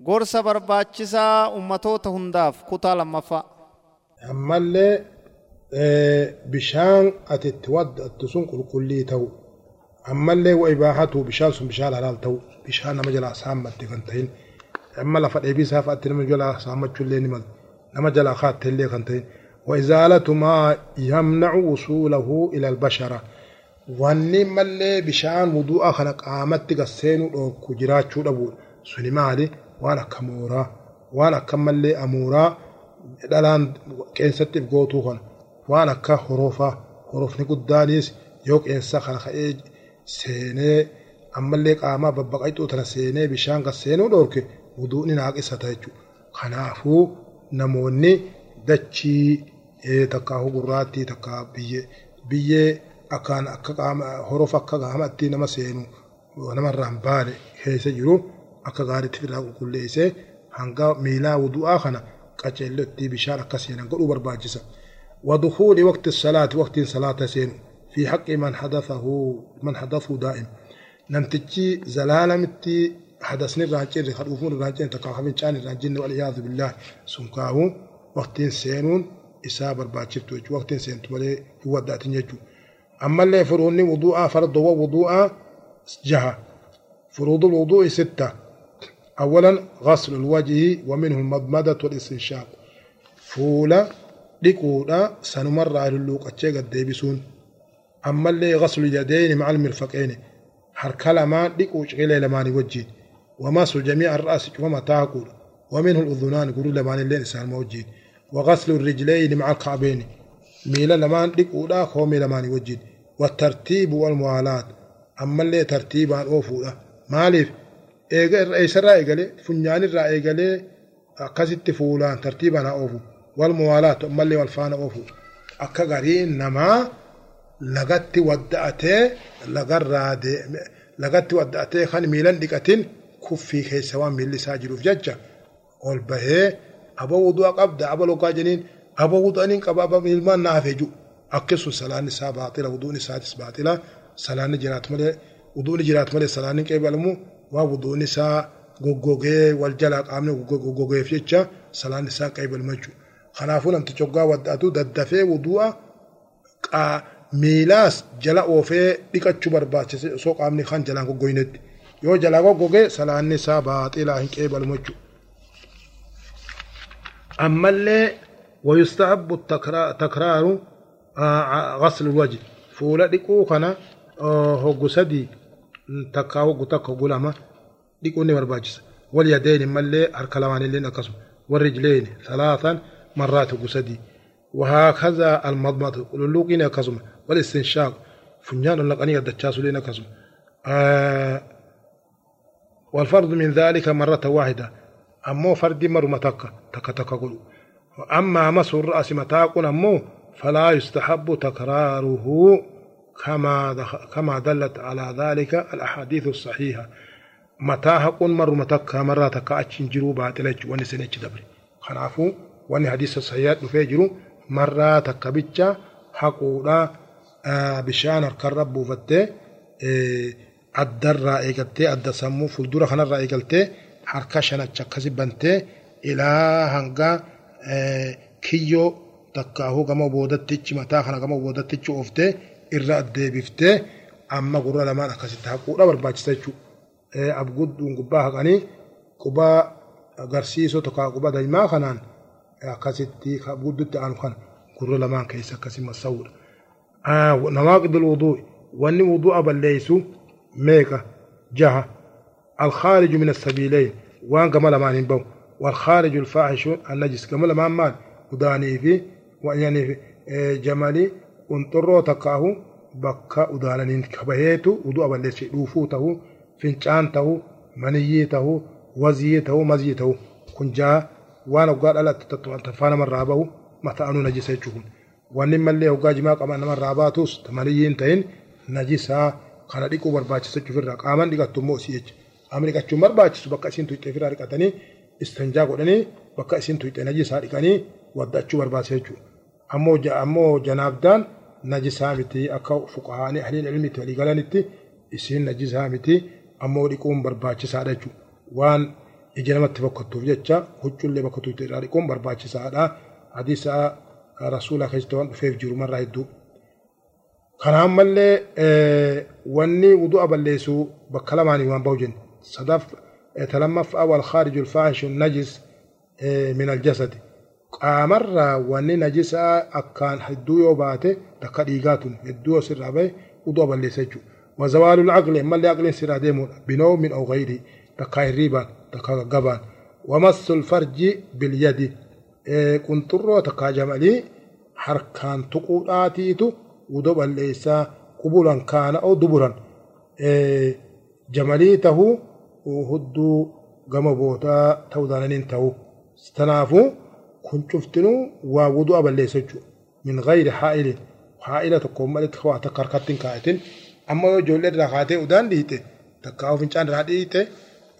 gorsa barbaachisaa ummatoota hundaaf kutaa lammaffaa ammallee bishaan ati itti waddattu sun qulqullii ta'u ammallee wa ibaahatu bishaan sun bishaan halaal ta'u bishaan nama jalaa saammatte kan ta'in amma lafa dheebii isaa fa'aatti nama jalaa saammachuu illee ni malu nama jalaa kaatte illee kan ta'in wa izaalatu maa yamnacu wusuulahu ila albashara wanni mallee bishaan wudu'a kana qaamatti gasseenuu dhoorku jiraachuu dhabu suni waan akka mooraa waan akka mallee amuuraa dhalaan qeensattiif gootuu kana waan akka horofaa horofni guddaanis yoo qeensa kana ka'ee seenee ammallee qaamaa babbaqayxuu tana seenee bishaan kan seenuu dhoorke wuduuni naaqisata jechuudha. Kanaafuu namoonni dachii takkaahuu gurraattii takka biyyee biyyee akkaan akka qaama horofa akka qaamatti nama seenu namarraan baane keessa jiru akka gaariitti fidaa qulqulleessee hanga miilaa wudu'aa kana qaceellotti bishaan akka seenan godhuu barbaachisa. ودخول وقت الصلاة وقت صلاة سين في حق من حدثه من حدثه دائم نمتجي زلالة متي حدثني الراجين خلوفون الراجين تقاخمين كان الراجين والعياذ بالله سنكاهو وقت سينون إساب الباچفتو وقت سينت ولي هو داتين يجو أما اللي فروني وضوء فرض وضوء جهة فروض الوضوء ستة أولا غسل الوجه ومنه المضمدة والاستنشاق فولا dhiquudha sanumarraa lulluuqachee gad deebisuun ammallee gaslu yadayni macal mirfaqeeni harka lamaan dhiquu ciqilee lamaanii wajjiin wamasu jamiica arraasi cuma mataa haquudha ومنه الأذنان قولوا لمان اللين إسان موجين وغسل الرجلين مع الكعبين ميلا لمان ديكودا خومي لمان أوفودا مالف إيسا رأيقالي فنيان الرأيقالي أكاسي فولان ترتيبا أوفو والموالاة أمالي والفانا أوفو أكا غرين نما لغتي ودأتي لغر لغتي ودأتي خان ميلان ديكتين كفي خيسوان ميلي ساجرو في ججة ol bahee aba wudu'a qabda aba loqaa jeniin aba wudu'aniin qaba aba ilmaan naaf heju akkesun salaanni isaa baaxila wuduun isaatis baaxila salaanni jiraatu malee wuduun jiraatu malee salaanni qeebalamu waa wuduun isaa goggogee wal jalaa qaamni goggogeef jecha salaanni isaa qeebalama jechuudha. Kanaafuu namtichi hoggaa wadda'atu daddafee wudu'a miilaas jala oofee dhiqachuu barbaachise osoo qaamni kan jalaan goggoynetti yoo jalaa goggogee salaanni isaa baaxilaa hin qeebalamu jechuudha. أما اللي ويستحب التكرار تكرار غسل الوجه فولا ديكو كنا هوغو سدي تكا هوغو تكا غلاما ديكو ني برباجس واليدين ملي أركلمان اللي نكسم والرجلين ثلاثا مرات هوغو سدي وهكذا المضمضة للوقي نكسم والاستنشاق. فنيان لقني الدجاس لي نكسم آه والفرض من ذلك مرة واحدة. ammoo fardi maruma takka takka takka godhu amma masu ra'asi mataa kun ammoo falaa yustahabbu takraaruhu كما دلت على ذلك الأحاديث الصحيحة. متى هقون مرة تكا مرة تكا أتشين جرو باطلة واني سنة دبر خنافو واني حديث الصحيحات نفجرو مرة حقولا آه بشان الكرب وفتة آه الدر إيقلتي الدر سمو فلدورة خنا إيقلتي harka shanacha akkasi bantee ilaa hanga kiyyoo takkaahu gama boodattichi mataa kana gama boodattichi ooftee irra addeebiftee amma gurra lamaan akkasitti haquudha barbaachisa jechuudha. Abgudduun gubbaa haqanii qubaa agarsiisoo tokko quba daa'imaa kanaan akkasitti abguddutti aanu kana gurra lamaan keessa akkasi masawudha. Nawaaqid wuduu wanni wudu'a balleessu meeqa jaha. الخارج من السبيلين وان كمال ما نبو والخارج الفاحش النجس كمال ما مال وداني في ويعني qonxorroo takkaahu bakka udaalaniin kabaheetu udu'a balleesse dhuufuu ta'uu fincaan ta'uu maniyyii ta'uu waziyyii ta'uu mazyii ta'uu kun jaa waan hoggaa dhalatte tattuma namarraa bahu mata'anuu najisa jechuun wanni mallee hoggaa jimaa qaban namarraa baatus maniyyiin ta'in najisaa kana dhiquu barbaachisu jechuufirraa qaaman dhiqattu immoo isii jecha. Qaama dhiqachuun barbaachisu bakka isiin tuyxee ofirraa dhiqatanii istanjaa godhanii bakka isiin tuyxee najisaa dhiqanii waddachuu barbaachisa jechuudha ammoo janaabdaan. Najisaa miti akka fuqahaanii ahliin ilmiitti walii galanitti isiin najisaa miti ammoo dhiquun barbaachisaadha jechuudha. Waan ija namatti bokkattuuf jecha huccullee bakka tuyte irraa dhiquun barbaachisaadha hadiisa rasuulaa keessatti waan dhufeef jiru marraa hedduu kanaan mallee wanni wudu'a balleessu bakka lamaanii waan bahu jenne sadaf talamaffaa wal khaariju alfaahishu najis min aljasadi qaamarraa wanni najisaa akkaan hedduu yoo baate takka dhiigaatun hedduu osirraa bahe wudu'a balleessa jechuudha. وزوال العقل ما اللي عقل سير ديمون بنوم أو غيره تكا الريبان تكا قبان ومس الفرج باليد إيه كنترو تكا جمالي حركان تقولاتيتو ودب ليس قبولا كان أو دبرا إيه جمالي تهو وهدو قم بوتا كنت تفتنو ووضوء بالليسجو من غير حائل. حائلة تكون مالت خواتا كاركاتين كايتين أما يو جولد راقاتي ودان ديته. تكاو فنشان راديته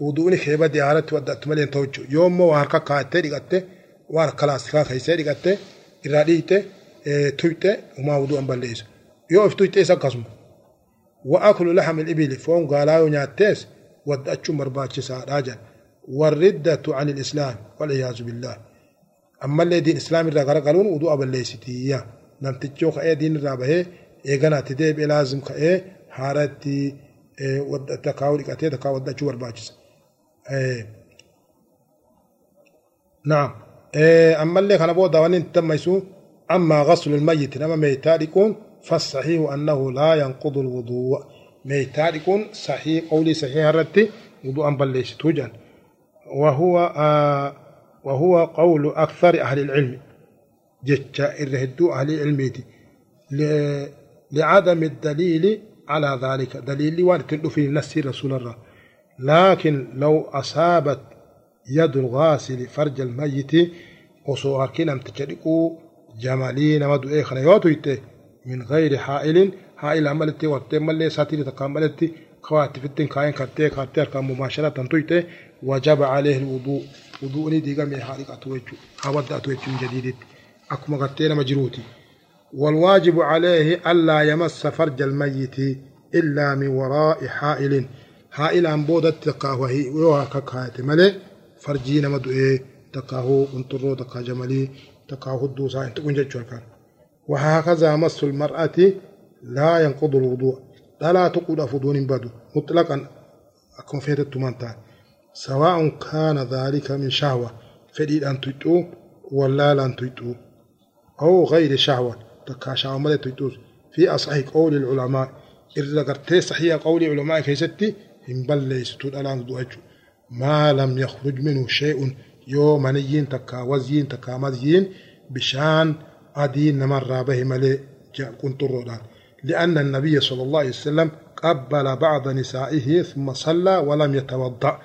ودوني خيبة ديارة تودأت مالين توجو. يوم واركا كايتة ديغاتي وارك خلاص كا خيسة ديغاتي راديته إيه، تويته. وما وضوء بالليس يو افتويته إسا قسمو وأكل لحم الإبل. فهم قالوا نعتيس ودأتشو مرباتش سعر راجع والردة عن الإسلام. والعياذ بالله. Ammallee diin islaam irraa garagaluun uduu balleessitiyya namtichi yoo ka'ee diin irraa bahee eeganaatti deebi'ee laazim ka'ee haaratti takkaa'uu dhiqatee takkaa waddachuu barbaachisa. Naam. Ammallee kana booda waan inni tammaysu amma ghaslu almayyit nama meeytaa dhiquun أنه لا ينقض الوضوء ميتا يكون صحيح قولي صحيح الرتي وضوءا بلش توجن وهو آه وهو قول أكثر أهل العلم. جتشا إرهدو أهل العلم لعدم الدليل على ذلك. دليل وارد في نسي رسول الله. لكن لو أصابت يد الغاسل فرج الميت وصور كنا تجرقوا جمالين ودو إيخنا يوتو من غير حائل حائل عملتي واتم اللي ساتيري تكاملتي خواتي فتن كاين كاتي كاتي مباشرة تنتويته وجب عليه الوضوء. ني ديغا مي حالك اتويتو هاود اتويتو جديد اكما كاتينا مجروتي والواجب عليه ألا يمس فرج الميت إلا من وراء حائل حائل عن بودة تقاه هي وكاكايت ملي فرجينا مدو إيه تقاه انطرو تقاه جمالي تقاه الدوسا انت كنجد كان وهكذا مس المرأة لا ينقض الوضوء لا تقود فضون بدو مطلقا أكون فيت التمانتان سواء كان ذلك من شهوة فديد أن تيتو ولا لن تيتو أو غير شهوة. تكاشا عمل تيتوس في أصحيح قول العلماء إذا قرتي صحيح قول العلماء كيستي هم بلس الآن دوجو ما لم يخرج منه شيء يوم منيين تكا وزين تكا مزين بشان أدين نمر به ملي كنت الرودان لأن النبي صلى الله عليه وسلم قبل بعض نسائه ثم صلى ولم يتوضأ.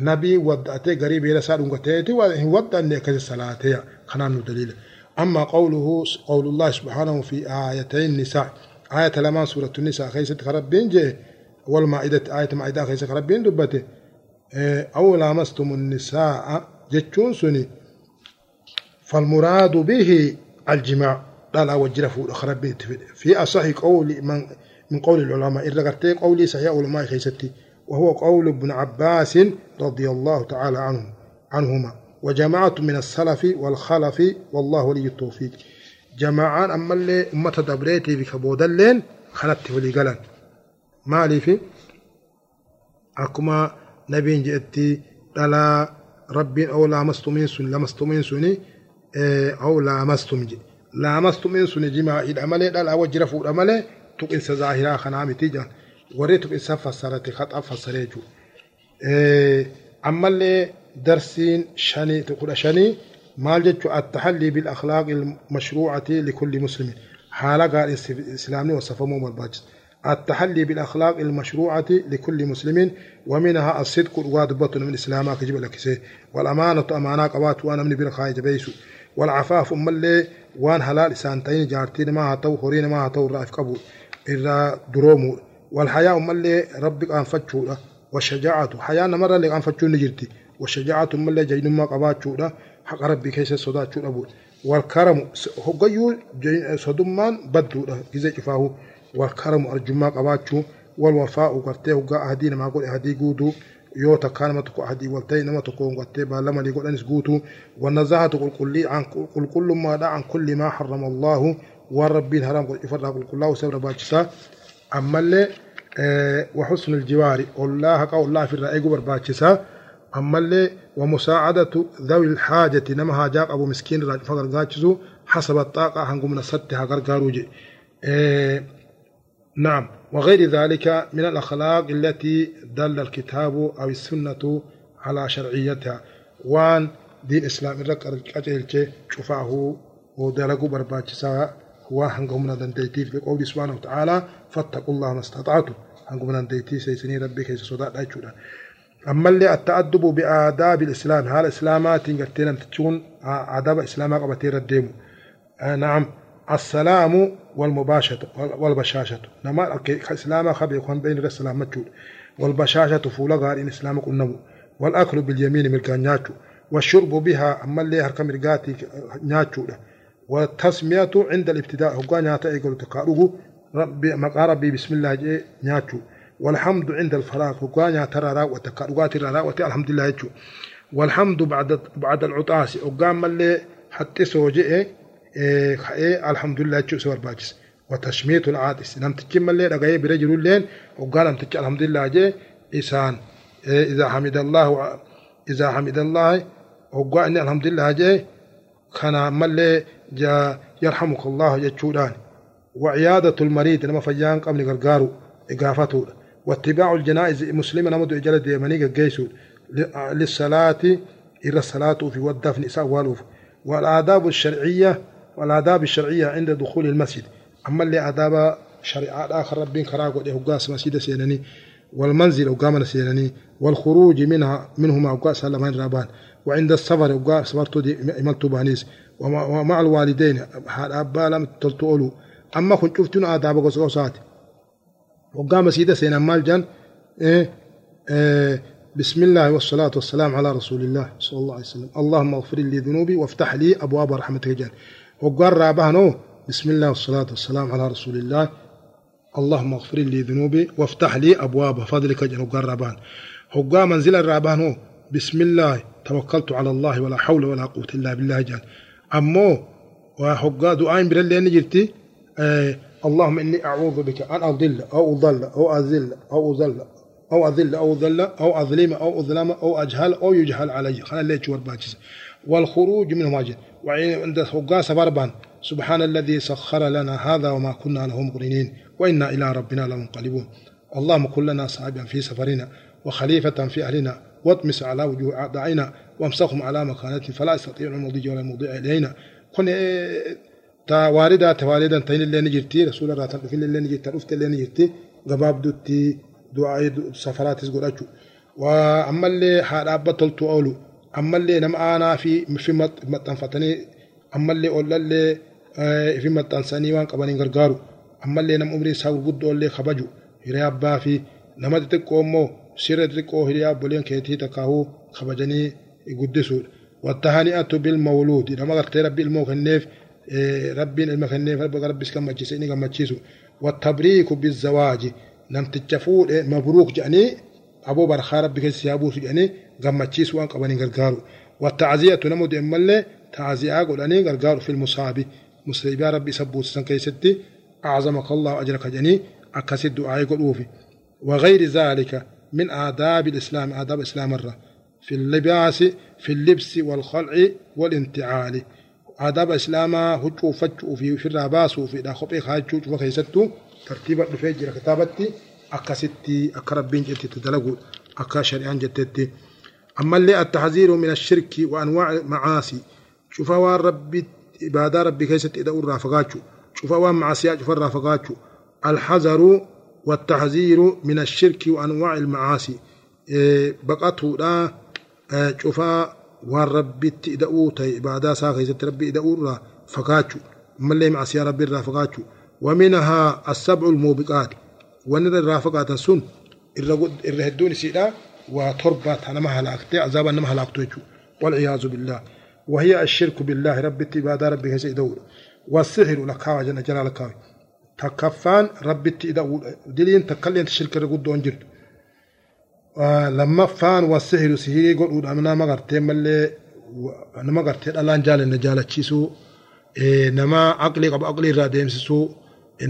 نبي ودأتي قريب إلى سال ونقتيتي وودأ أن يكز صلاته خنان دليل. أما قوله قول الله سبحانه في آيتين النساء. آية لما سورة النساء خيست خربين جي والمائدة آية مائدة خيست خربين دبته. أو لامستم النساء جتشون سني. فالمراد به الجماع. لا لا وجر خربين في أصح قول من من قول العلماء. إذا قولي صحيح علماء خيستي. وهو قول ابن عباس رضي الله تعالى عنه عنهما. وجماعة من السلف والخلف والله ولي التوفيق. جماعة أما اللي أمة دبريتي بكبود اللين خلت ولي قلن. مالي في؟ أكما نبي جئتي دلا ربي أو لامستم سن من سني أو لامستم جي. لامستم من سني جماعة العمل دلا وجر فوق العمل تقن سزاهرا خنامي تيجان. وريت تقن سفسرت خطأ فسريجو اللي درسين شني تقول شني؟ مال جتشو التحلي بالأخلاق المشروعة لكل مسلم. حالة قال إسلامي وصفمو والباجس التحلي بالأخلاق المشروعة لكل مسلم ومنها الصدق الوادبة من الإسلام كجب لك والأمانة أمانة قوات وأنا من برخاي جبيسو والعفاف أم اللي وان حلال سانتين جارتين ما هتو خورين ما هتو رأيف قبول إذا درومو. والحياة مالي اللي ربك أنفتشوا والشجاعة حياة مرة اللي أنفتشوا نجرتي والشجاعة ما اللي جاي نما قباتشوا حق ربي كيس الصداع أبو والكرم هو جيو صدمان بدو كذا كفاهو والكرم أرجمة قباتشوا والوفاء وقرتي هو أهدينا ما أقول أهدي جودو يو تكان ما تكو أهدي والتي نما تكون قرتي بالما اللي يقول أنس جودو والنزاهة تقول كل عن كل كل ما لا عن كل ما حرم الله. وربي الحرام قل إفرق كل الله وسبر باجسا ammallee وحسن الجوار الله حق الله في الرأي برباچسا أما اللي ومساعدة ذوي الحاجة نما هاجاق أبو مسكين فقر غاچزو حسب الطاقة هنقوم نستها غرغاروجي إيه نعم وغير ذلك من الأخلاق التي دل الكتاب أو السنة على شرعيتها وان دين إسلام الرقر الكتل شفاه ودلقوا برباچسا هو هنقوم ندنتيتي في قول سبحانه وتعالى فاتقوا الله ما استطعتم. هنقوم ندنتيتي سيسني ربي كيس صداء لا يجودا أما اللي التأدب بآداب الإسلام هل الإسلامات تنقتين تكون آداب إسلام قبتير الديمو. آه نعم. السلام والمباشرة والبشاشة. نما الإسلام خبي يكون بين السلام مجود والبشاشة فولا غار إن إسلام قنمو والأكل باليمين ملكان نياتو والشرب بها أما اللي هركا مرقاتي نياتو والتسمية عند الابتداء. هو نياتا يقول تقاربه. ربي مقا ربي بسم الله جي نياتو. والحمد عند الفراغ. هو نياتا رارا وتقاربات رارا وتي الحمد لله يجو والحمد بعد بعد العطاس. وقام اللي حتى سوجي إيه الحمد لله يجو سوار باجس. وتشميت العاطس. لم تجمل لي رغاي برجل لين. وقال لم تج الحمد لله جي إسان. إيه إذا حمد الله إذا حمد الله. وقال الحمد لله جي. كان ملي يرحمك الله يجودان وعيادة المريض لما فجان قبل غرغارو إقافته. واتباع الجنائز مسلم نمد إجالة ديماني قيسو للصلاة إلى الصلاة في والدفن إساء والوف. والآداب الشرعية والآداب الشرعية عند دخول المسجد. أما اللي آداب شريعة آخر ربين كراغو دي هقاس مسجد سينني والمنزل وقامنا سينني والخروج منها منهما وقاس سلمان رابان وعند السفر وقاس سفرتو دي إمالتو بانيس. ومع الوالدين حال أبا لم تلتقلوا كنت شفتون آداب قصوصات وقام سيدة سينا مال جان إيه إيه بسم الله والصلاة والسلام على رسول الله صلى الله عليه وسلم اللهم اغفر لي ذنوبي وافتح لي أبواب رحمتك جان وقال رابهنو بسم الله والصلاة والسلام على رسول الله اللهم اغفر لي ذنوبي وافتح لي أبواب فضلك جان وقال رابهن وقال منزل الرابهنو بسم الله توكلت على الله ولا حول ولا قوة إلا بالله جان أمو وحقا دعاء برلي نجرتي آه اللهم إني أعوذ بك أن أضل أو أضل أو أذل أو أذل أو أذل أو ذل أو أظلم أو أظلم أو أجهل أو يجهل علي. خلال ليش ورباجز والخروج من ماجد وعند حقا سبربان سبحان الذي سخر لنا هذا وما كنا له مقرنين. وإنا إلى ربنا لمنقلبون. اللهم كن لنا صاحبا في سفرنا وخليفة في أهلنا. واطمس على وجوه أعدائنا. وامسخهم على مكانتهم. فلا يستطيعون المضي ولا المضيع إلينا. كن تا والدا توالدا تين اللي نجرتي رسول الله تعالى في اللي نجرتي رفت اللي نجرتي غباب دوتي دعاء سفرات يقول وأما اللي حال أبا تلتو أولو أما اللي نم أنا في في مت فتني أما اللي أولا اللي في مت سني وان قبني غرغارو أما اللي نم أمري ساو بود اللي خبجو هري أبا في نما تتكو مو سيرة تتكو هري أبا لين كيتي تكاهو خبجني يقدسوا والتهانئة بالمولود نما قلت ربي المخنف ربي المخنف ربي ربي كما تشيسني كما تشيسو والتبريك بالزواج نم تتشفود مبروك جاني. أبو برخا ربي كيس يابو جاني كما تشيسو وان قبني غرغارو والتعزية نمود إمالي تعزية قولاني غرغارو في المصاب مسلمي ربي سبوت سن كيستي أعظمك الله أجرك جاني أكسد دعاء قلوفي وغير ذلك من آداب الإسلام آداب الإسلام الرّ في اللباس في اللبس والخلع والانتعال. آداب إسلاما هجو فجو في في الراباس وفي داخبي خاجو وخيستو ترتيب الفجر كتابتي أكستي أكربين جتي تدلقوا أكا شريان جتتي أما اللي التحذير من الشرك وأنواع المعاصي شوفوا وان ربي عبادة ربي كيست إذا أرى فقاتشو. شوفوا وان معاصي شوفوا رافقاتشو الحذر والتحذير من الشرك وأنواع المعاصي. بقته لا cufaa وان ربي تدعو تي بعدا ساخي زت ربي ادعو را فقاتشو ربي را ومنها السبع الموبقات ونرى الرافقات السن الرهدون سيدا وتربات أنا مهلا اكتي عذاب أنا مهلا والعياذ بالله وهي الشرك بالله ربي تبادى ربي هسي دور والسحر لك جنا جلال كاوي تكفان ربي تدعو دلين تكلين تشرك رقود دون لما فان والسحر سحري قد أمنا ما قرتين ملي nama gartee dhalaan jaalanne jaalachiisuu nama aqlii qabu aqlii irraa deemsisuu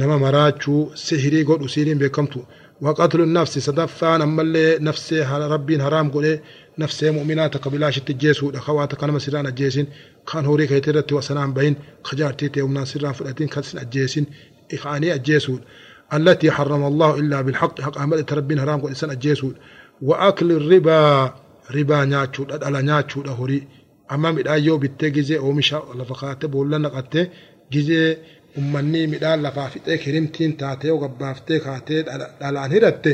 nama maraachuu sihirii godhu sihiriin beekamtu وقتل النفس صدفان أما اللي نفسي ربي حرام قولي نفسي مؤمنات قبلاش تجيسو دخوات كان مسيران أجيسين كان هوري كيترتي وسنام بين خجارتي تيومنا سيران فلاتين كسن أجيسين إخاني أجيسو التي حرم الله إلا بالحق حق أمل تربين حرام قولي سن أجيسو وأكل الربا ربا نياتشو ألا نياتشو هوري amma midhaan yoo bittee gizee oomisha lafa kaatee boolla naqattee gizee ummanni midhaan lafaa fixee kirimtiin taatee yoo gabbaaftee kaatee dhalaan hidhatte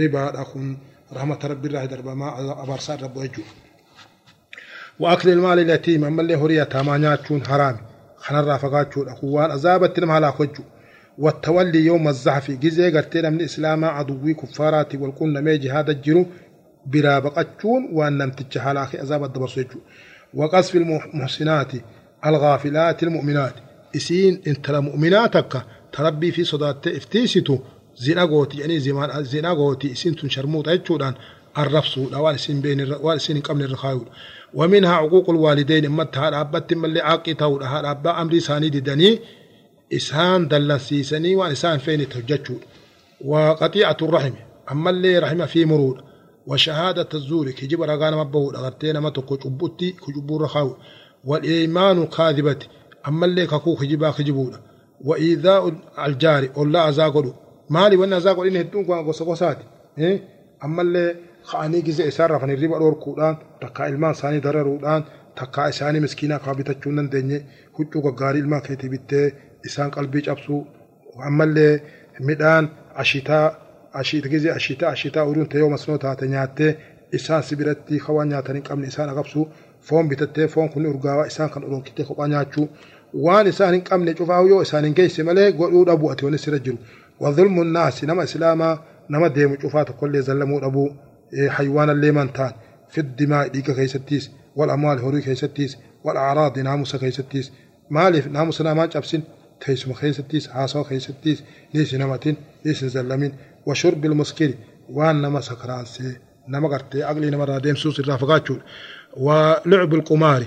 ribaadha kun rahmata rabbiirraa darbamaa abarsaa irra bu'e jechuudha. وأكل المال اليتيم أما اللي هرية تاما نياتشون حرام خنرا فقاتشون أخوان أزابت لما هلا خجو والتولي يوم الزحف. جزي قرتين من الإسلام عدوي كفارات والقلنا ميجي هذا الجنو برا بقاتشون وأن نمتج حالاخي أزاب الدبر سجو وقصف المحسنات الغافلات المؤمنات. إسين انت مؤمناتك تربي في صدات إفتيستو. زنا غوتي يعني زمان زنا غوتي إسين تنشرموت أجودان الرفسو وان إسين بين وان إسين قبل الرخاول ومنها عقوق الوالدين. اما تهار أبت اللي عاقي تاول هار أبا أمري ساني ددني إسهان دلن سيسني وان إسان فين تهججو وقطيعة الرحم. أما اللي رحمه في مرور. وشهادة الزور. كجب رغانا مبهو أغرتين ما تكو جبوتي كجبور رخاو. والإيمان كاذبة. أما اللي ككو كجبا كجبونا وإيذاء الجاري الله أزاقلو. مالي وأنا أزاقل إنه الدون قوان قصة إيه؟ أما اللي خاني جزء إسارة فان الربا دور كودان. تكا إلمان ساني دررودان. تكا إساني مسكينة قابطة چونن دنيا هجو قاري إلمان كيتي بيتي. جابسو أما اللي مدان عشيتا ashiita gizee ashiita ashiitaa uruun ta'ee masnoo taate nyaattee isaan sibiratti kawaan nyaatanii qabni isaan agabsu foon bitattee foon kun urgaawaa isaan kan oronkitee kophaa nyaachuu waan isaan hin qabne cufaa yoo isaan hin geesse malee godhuu dhabu ati wani sira jiru وظلم الناس نما إسلاما نما ديم شوفات كل زلموا أبو حيوان اللي من تان في الدماء ديك كيستيس والأموال هوري كيستيس والأعراض ناموس كيستيس مالي ناموسنا ما جابسين تيسم كيستيس حاسو كيستيس ليس نمتين ليس زلمين وشرب المسكر وان نما سكران سي نما قرتي أغلي نما راديم سوس الرافقاتشو ولعب القمار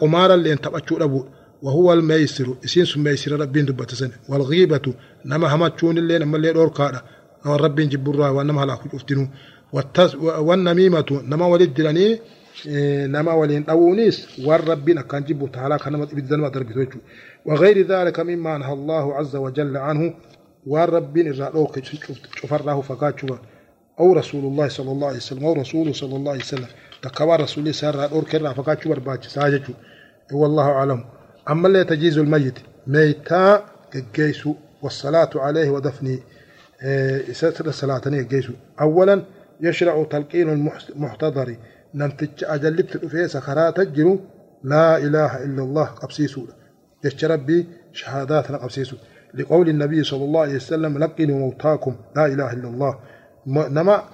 قمار اللي انتبتشو أبو وهو الميسر إسين سم ميسر ربين دبتسن والغيبة نما همتشون اللي نما اللي دور كادا ربين جبرا ونما هلا كفتنو والنميمة نما ولد دلاني نما ولين أونيس والربين كان جبو تعالى كان بدن ما دربتوجو وغير ذلك مما نهى الله عز وجل عنه والرب الرأوك شفره فقاتشوا أو رسول الله صلى الله عليه وسلم أو رسول صلى الله عليه وسلم. تكوى رسول الله سار الأور كرا فقاتشوا برباج ساججوا والله أعلم. أما اللي تجيز الميت ميتا الجيس والصلاة عليه ودفنه ستر الصلاة الجيس أولا يشرع تلقين المحتضر. نمتج أجلبت في سكرات الجنو. لا إله إلا الله قبسيسو يشرب بي شهادات قبسيسو لقول النبي صلى الله عليه وسلم لقنوا موتاكم. لا إله إلا الله. نما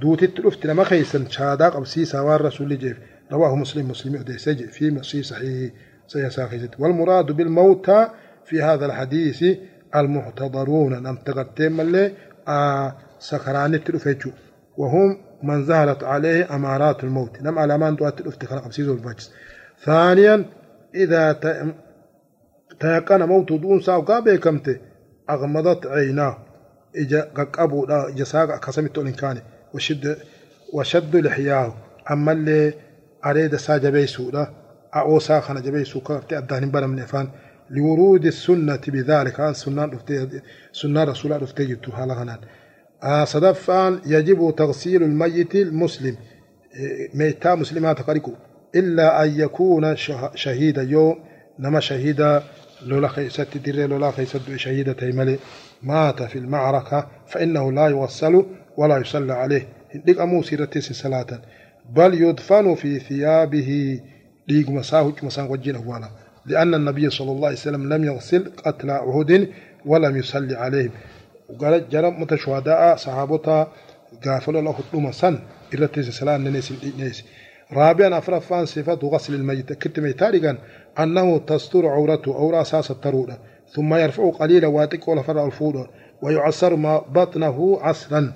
دوتي تلفت نما خيسن شهادة قبسي سوار رسول جيف. رواه مسلم مسلم سجء في مسي صحيح. سيساخيزت والمراد بالموتى في هذا الحديث المحتضرون نم تقدم اللي آه سكران تلفتشو وهم من ظهرت عليه أمارات الموت. نم على من دوات تلفت خلق بسيزو البجس ثانيا إذا تيقن موت دون ساو قابي كمت أغمضت عيناه. إجا قابو دا إجا ساقا كسمت كان وشد وشد لحياه. أما اللي أريد سا جبيسو دا أو ساخنا جبيسو كارتي أداني بنا من إفان. لورود السنة بذلك هذا سنة سنة رسول الله رفتي هالغنان آه صدفان يجب تغسيل الميت المسلم. ميتا مسلمات قريكو إلا أن يكون شهيدا يوم. نما شهيدا لولا خيست دير لولا خيست شهيدة ملي مات في المعركة فإنه لا يوصل ولا يصلى عليه. ديك أمو سيرة صلاة. بل يدفن في ثيابه. ديك مساه مساه وجين أولا. لأن النبي صلى الله عليه وسلم لم يغسل قتل عهد ولم يصلي عليهم وقال جرى متشهداء صحابتا قافل له الدوم سن إلا تيسي صلاة نيسي نيسي رابعا أفرفان صفة غسل الميت. كتم تاريخا أنه تستر عورته أو أساس الترودة ثم يرفع قليلا واتك ولا فرع الفود ويعصر ما بطنه عصرا.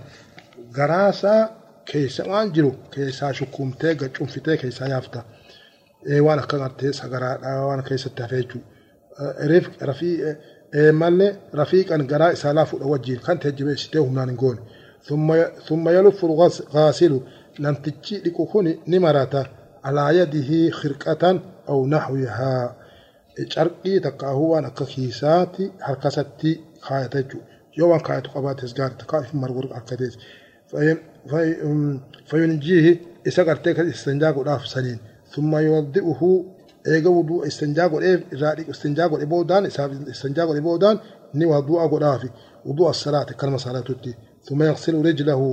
قراسة keessa waan jiru keessaa shukkuumtee gacuunfitee keessaa yaafta waan akka gartee sagaraadhaa waan keessatti hafee jechuudha mallee rafiiqan garaa isaa laafuudha wajjin kan tajjabeessitee humnaan hin goone ثم يلف الغاسل لم تجي لكوكوني نمرة على يده خرقة أو نحوها carqii takka ahuwaan akka kiisaatti harkasatti kaayata jechuudha yoo waan kaayatu qabaates gaarii takka if margur akka ta'es fayyunjiihi isa gartee kan istanjaa godhaaf saniin summa yuwaddi'uhu eega wuduu istanjaa godheef irraa dhiqu istanjaa godhe boodaan isaaf istanjaa godhe boodaan ni wadu'a godhaafi wuduu as-salaati kalma salaatutti summa yaqsilu rijlahu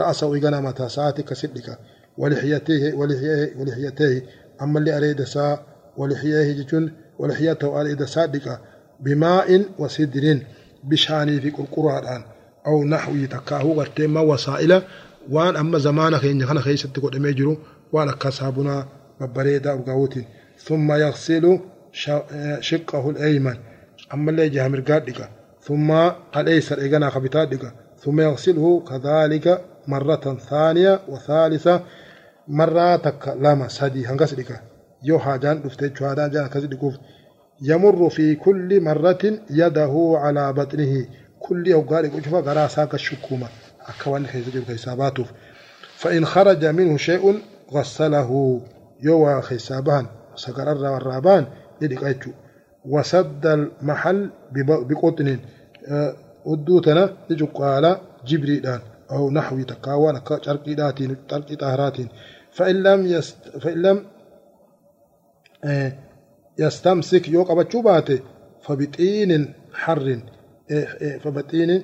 ra'asahu igana mataa sa'aati kasidhika ولحيته ولحيته ولحيته أما اللي أريد سا ولحيته جتون ولحيته أريد صادقة بماء وسدر بشاني في القرآن أو نحوي تكاهو غرتما وسائل وان أما زمانك إن كان خيست تقول ميجرو وان كسابنا ببريدا أرغاوتين ثم يغسل شقه الأيمن. أما اللي جه مرقادك ثم الأيسر إيقنا خبتادك ثم يغسله كذلك مرة ثانية وثالثة مرة تك لما سدي هنغسلك يو حاجان دفتي شهادان جان كسدكوف يمر في كل مرة يده على بطنه. كل يوم قال شوف قرأ ساك الشكومة. أكوان خيسجل خيساباتوف. فإن خرج منه شيء غسله. يو خيسابان سكر الرابان يدك وسد المحل بقطن. ودوتنا يجوك على جبريدان. أو نحوي تكاوان شرقي داتين شرقي طهراتين فإن لم يست فإن لم يستمسك يوق أبتشوباته فبطين حر. فبطين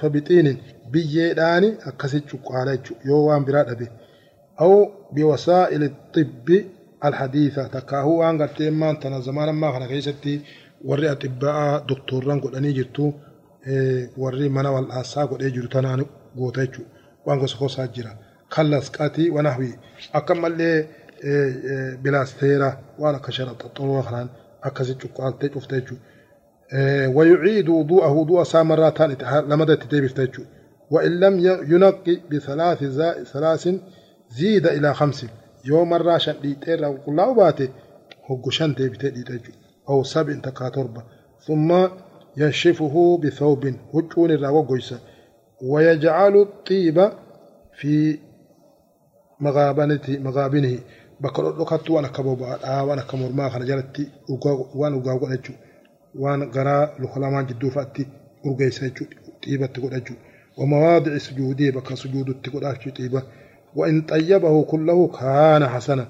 فبطين بيداني أكسيت شقالة يوان براد أو بوسائل الطب الحديثة تكاهو أن قلت ما أنت زمان ما خنا كيستي وري أطباء دكتوران قلني جرتو warri mana wal'aasaa godhee jiru tanaan goota jechuudha waan gosa gosaa jira kallas qatii wanahwi akkamallee bilaasteera waan akka sharaxaxxoroo kanaan akkasi cuqqaaltee cufte jechuudha ويعيد وضوءه وضوء سامرات لما تدبفت وإن لم ينقي بثلاث ثلاث زيد إلى خمس يوم مرة شن ديتير وقلا وباتي هو شن تبتدي أو سبع تكاتربة ثم ينشفه بثوب وجون الرواقويسة ويجعل الطيب في مغابنه مغابنه بكر لقط وأنا كبوبا وأنا كمرما خنا جلتي وأنا وغا غدجو وأنا غرا لخلاما جدو فاتي urgeessa jechuudha xiibatti godhachuu ومواضع سجوده بك سجود التقداش طيبة وإن طيبه كله كان حسنا.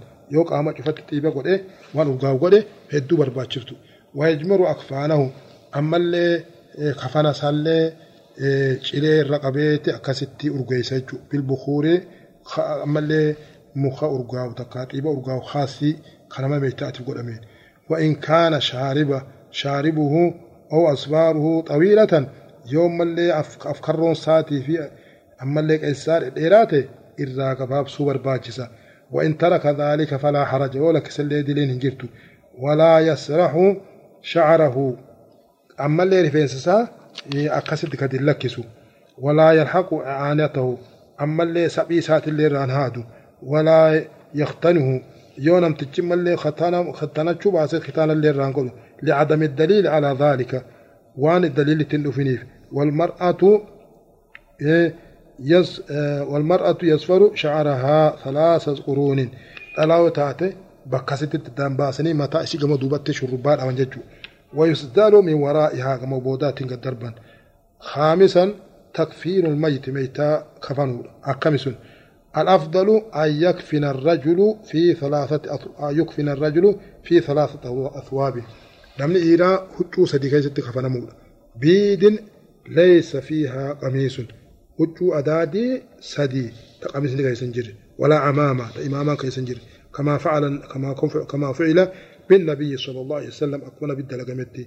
طيبة قد إيه وأن وقاو قد إيه هدو برباچرتو ويجمر أكفانه. أما اللي كفانا سالي cilee irra qabeeti akkasitti urgeessa jechuudha bilbukuuree ammallee muka urgaa'u takka xiiba urgaa'u haasii kanama meeshaatiif godhameen وإن كان شاربة شاربه أو أصباره طويلة يوم اللي أفكرون ساتي في أما اللي كيسار إيراته irraa gabaabsuu barbaachisa. وإن ترك ذلك فلا حرج. ولا كسل يدلين هنجرت. ولا يسرح شعره. أما اللي رفيسسا أقصد إيه قد لكسو ولا يلحق أعانته أما اللي سبي سات اللي رانهادو ولا يختنه. يونم تجم اللي ختانا ختانا شو ختانا اللي رانقول لعدم الدليل على ذلك. وان الدليل تنو فينيف. والمرأة إيه walmar'atu والمرأة يصفر شعرها ثلاث قرون. دلاو تاتي بكاسيتي دامباسني متى إشي قمو دوبت شربان أو ججو ويسدال من ورائها كما بودات دربا خامسا تكفين الميت ميتا كفنوا أكمس الأفضل أن يكفن الرجل في ثلاثة أن يكفن الرجل في ثلاثة أثواب. نمني إيرا هجو سدي كيست كفن مول بيد ليس فيها قميص. هجو أدادي سدي تقميص لكيسنجر ولا عمامة إماما كيسنجر كما فعل كما كما فعل بالنبي صلى الله عليه وسلم أكون بالدلقمتي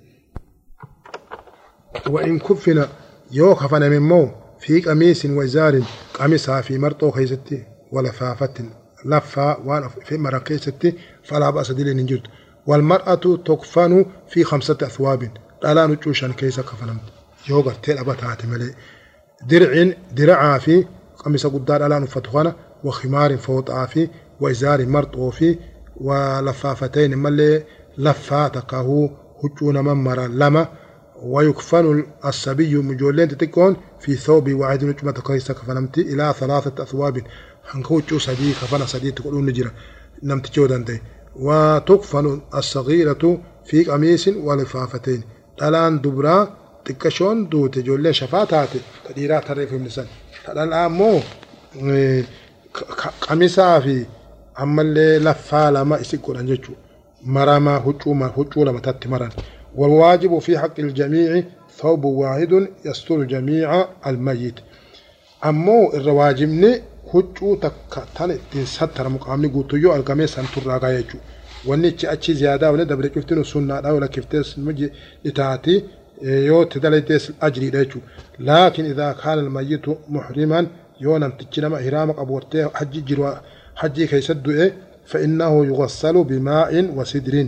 وإن كفن يو خفن من مو في قميص وزار قميصها في مرطو خيستي ولفافة لفا وأنا في مرقيستي فلا بأس دلين نجد والمرأة تكفن في خمسة أثواب لا نجوشان كيس كفنمت يو قرتين أبتات ملي درع درعا في قميص قدار ألان فتخنا وخمار فوطا في وإزار مرطو في ولفافتين ملي لفاتك هو هجون ممرا لما ويكفن الصبي مجولين تتكون في ثوب واحد نجمة كيسة كفنمتي إلى ثلاثة أثواب. هنكوچو سدي كفن سدي تقولون نجرا نمت جودان دي وتكفن الصغيرة في قميص ولفافتين. دلان دبرا تكشون دوت جولين شفاتات تديرا تريف من سن دلان أمو قميصا في ammallee laffaa lama isi godhan jechuudha maramaa huccuu lama tatti maran والواجب في حق الجميع ثوب واحد يستر جميع الميت أمو الرواجبني huccuu takka tan ittiin sattara muqaamni guutuyyoo argamee san turraa gaa jechuu wanni achi ziyaadaa wani dabre cuftinu sunnaadha wala kiftees muji itaati ajriidha jechuu laakin idaa kaana almayyitu muhriman yoo namtichi nama hiraama qabu wartee hajji jiru hajjii keessatti du'e فإنه يغسل بماء وسدر.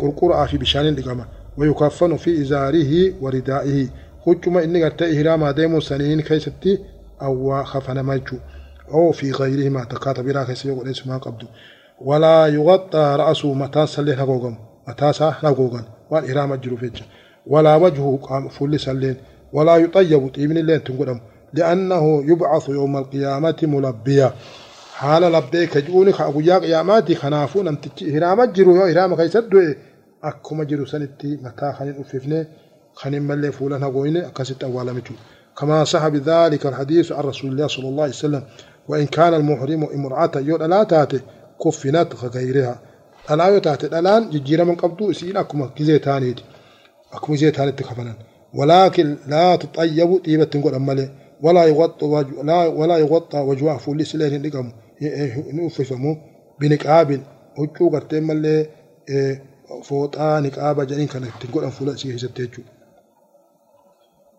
قرقر في بشان دقما ويكفن في إزاره وردائه. حكم إني قرت إهراما ديمو سنين كيستي أو خفن مجو أو في غيرهما تكاتب بلا كيس يقول اسمها قبض ولا يغطى رأسه متى سلي نقوغم متى سا نقوغم وان إهرام الجروفيج ولا وجهه قام فلس اللين ولا يطيب طيبن اللين تنقدم لأنه يبعث يوم القيامة ملبيا. حال لبدي كجوني خاقو يا قياماتي خنافو نمتك إرامة جرو يو إرامة غي سدو أكو مجرو سنتي متا خنين أففني؟ خنين ملي فولان هقويني أكسد أولا متو كما صحب ذلك الحديث عن رسول الله صلى الله عليه وسلم. وإن كان المحرم إمرأة يود ألا تاتي كفنات غيرها. ألا يتاتي الآن ججيرا من قبضو إسئين أكو مكزي تانيتي أكوزيت زيت هذا ولكن لا تطيبوا طيبة تنقول أم لا ولا يغطى وجو لا ولا يغطى وجوه فولي سلاه نقام إيه- إيه- إيه- نوفسمو بنكعب وجو قرتم ملة فوت نكعب جرين كان تقول أم فولا سيه زبتجو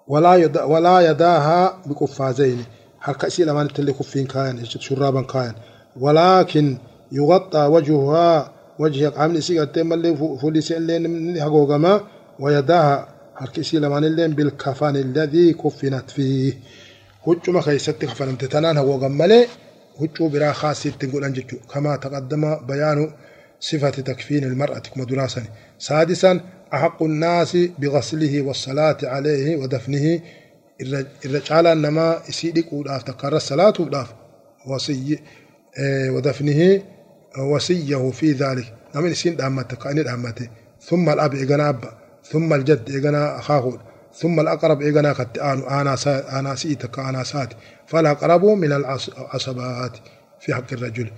ولا يدا ولا يداها بكفازين. حركة سيلا ما نتلي كفين كاين شرابا كاين. ولكن يغطى وجهها وجهك عامل سيغا تيمال فولي سيلين من هاكوغاما ويداها هركيسي لمن اللين بالكفن الذي كفنت فيه. هجوم خيست كفن امتتنان هو غمالي هجو برا خاصي تنقل انجتو كما تقدم بيان صفة تكفين المرأة كمدراسا سادسا أحق الناس بغسله والصلاة عليه ودفنه. الرجال انما يسيدك ودافت تقر الصلاة ودافت وصي آه، ودفنه. وصيه في ذلك. نعم نسين دامته كأني دامته ثم الأب إغنى ثم الجد إجنا أخاه ثم الأقرب إجنا قد أنا أنا سيتك أنا سات فالأقرب من العصبات في حق الرجل.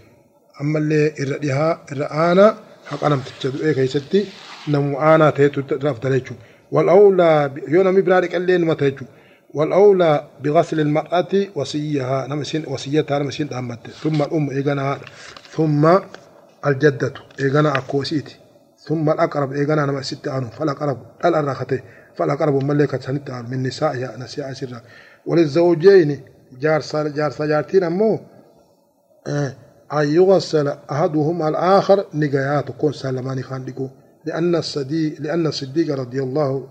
أما اللي الرديها الرآنا حق أنا متجد إيه كيستي؟ نمو أنا تيتو ترافت والأولى يونا مبرارك اللي نمتجو والأولى بغسل المرأة وصيها نمسين وصيتها نمسين دامت ثم الأم إيغانا ثم الجدة إيغانا أكوسيتي ثم الأقرب إيغانا نمسيت عنه فالأقرب الأرخته فالأقرب ملكة سنت من نسائها نساء سرا وللزوجين جار جار سجارتين أمو أن يغسل أحدهما الآخر نجايات كون سلماني خاندقو لأن الصديق لأن الصديق رضي الله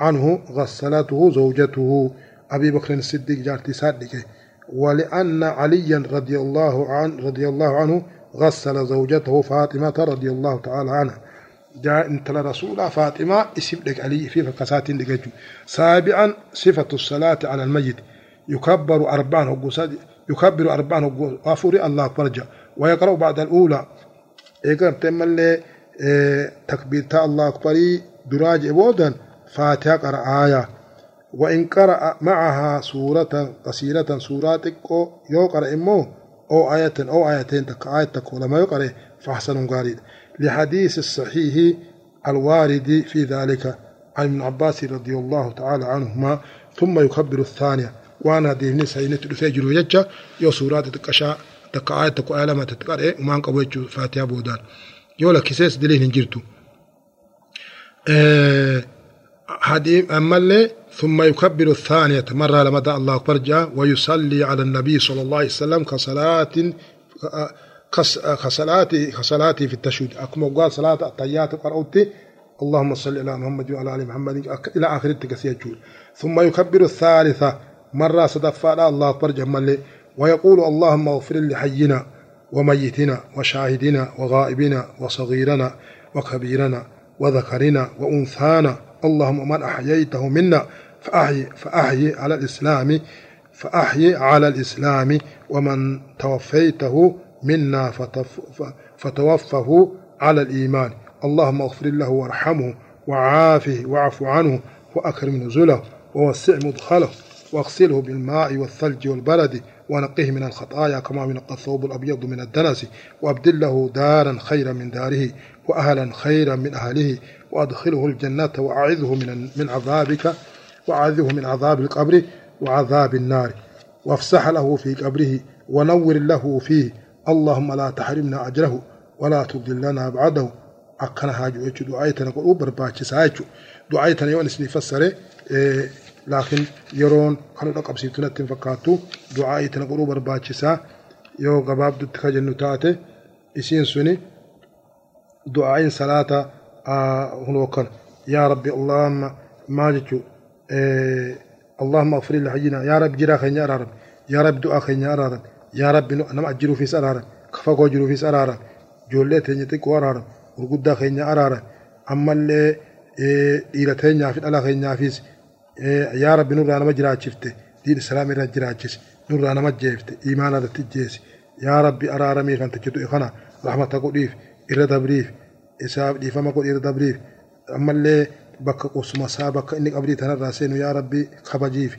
عنه غسلته زوجته. أبي بكر الصديق جارتي صادقة. ولأن عليا رضي الله عنه رضي الله عنه غسل زوجته فاطمة رضي الله تعالى عنها. جاء انت رسول فاطمة اسم لك علي في فكسات لك سابعا صفة الصلاة على الميت. يكبر أربعا يكبر أربعا غفور الله فرجا ويقرأ بعد الأولى. إيقرأ تملي إيه تكبيرتا الله أكبر دراج إبودا فاتحة قرأ آية. وإن قرأ معها سورة قصيرة سورة يو قرأ إمو. أو آية أو آيتين تك آية تك ولما يقرأ فحسن قارئ. لحديث الصحيح الوارد في ذلك. عن ابن عباس رضي الله تعالى عنهما ثم يكبر الثانية. وأنا ديني سينة تفجر يجا يو سورات تكشا تك آية تك آية لما تتقرأ وما انقبوش فاتحة بودان. يولا كيسيس دليل نجرتو. أه حديث اللي ثم يكبر الثانية. مرة لما دعا الله أكبر جاء ويصلي على النبي صلى الله عليه وسلم كصلاة كصلاة كصلاة في التشهد أكما قال صلاة الطيات قرأتي اللهم صل على محمد وعلى آل محمد. إلى آخر التكسير ثم يكبر الثالثة. مرة صدفا الله أكبر جمال ويقول اللهم اغفر لحينا وميتنا وشاهدنا وغائبنا وصغيرنا وكبيرنا وذكرنا وأنثانا. اللهم من أحييته منا فأحي, فأحي على الإسلام فأحي على الإسلام. ومن توفيته منا فتوفه على الإيمان. اللهم اغفر له وارحمه وعافه واعف عنه وأكرم نزله ووسع مدخله واغسله بالماء والثلج والبرد ونقه من الخطايا كما ينقى الثوب الأبيض من الدنس وأبدل له دارا خيرا من داره وأهلا خيرا من أهله وأدخله الجنة وأعذه من من عذابك وأعذه من عذاب القبر وعذاب النار. وافسح له في قبره ونور له فيه اللهم لا تحرمنا أجره ولا تضلنا بعده tana godhuu barbaachisaa jechuudha du'aayi tana yoo isin fassare laakiin yeroon kanudha qabsiiftu natti hin fakkaattu du'aayi tana godhuu barbaachisaa yoo gabaabdutti ka jennu taate isiin suni du'aayin salaata hunoo kana yaa rabbi allahumma maa jechuu اللهم اغفر لحينا يا رب جرا خينا ارارم يا رب دعاء خينا يا رب yaa rabbi nama ajjiru ofis araara kafa koo jiru ofis araara ijoollee teenya xiqqoo araara gurguddaa keenya araara ammallee dhiira teenyaa fi dhala keenyaafis e, yaa rabbi nurraa nama jiraachifte diin islaama irra jiraachise nurraa nama jeefte imaana irratti jeesi yaa rabbi araaramii kan tachitu e kana rahmata godhiif irra dabriif isaaf dhiifama godhi irra dabriif. Ammallee bakka qubsuma isaa bakka inni qabdii tanarraa seenu yaa rabbi kabajiif.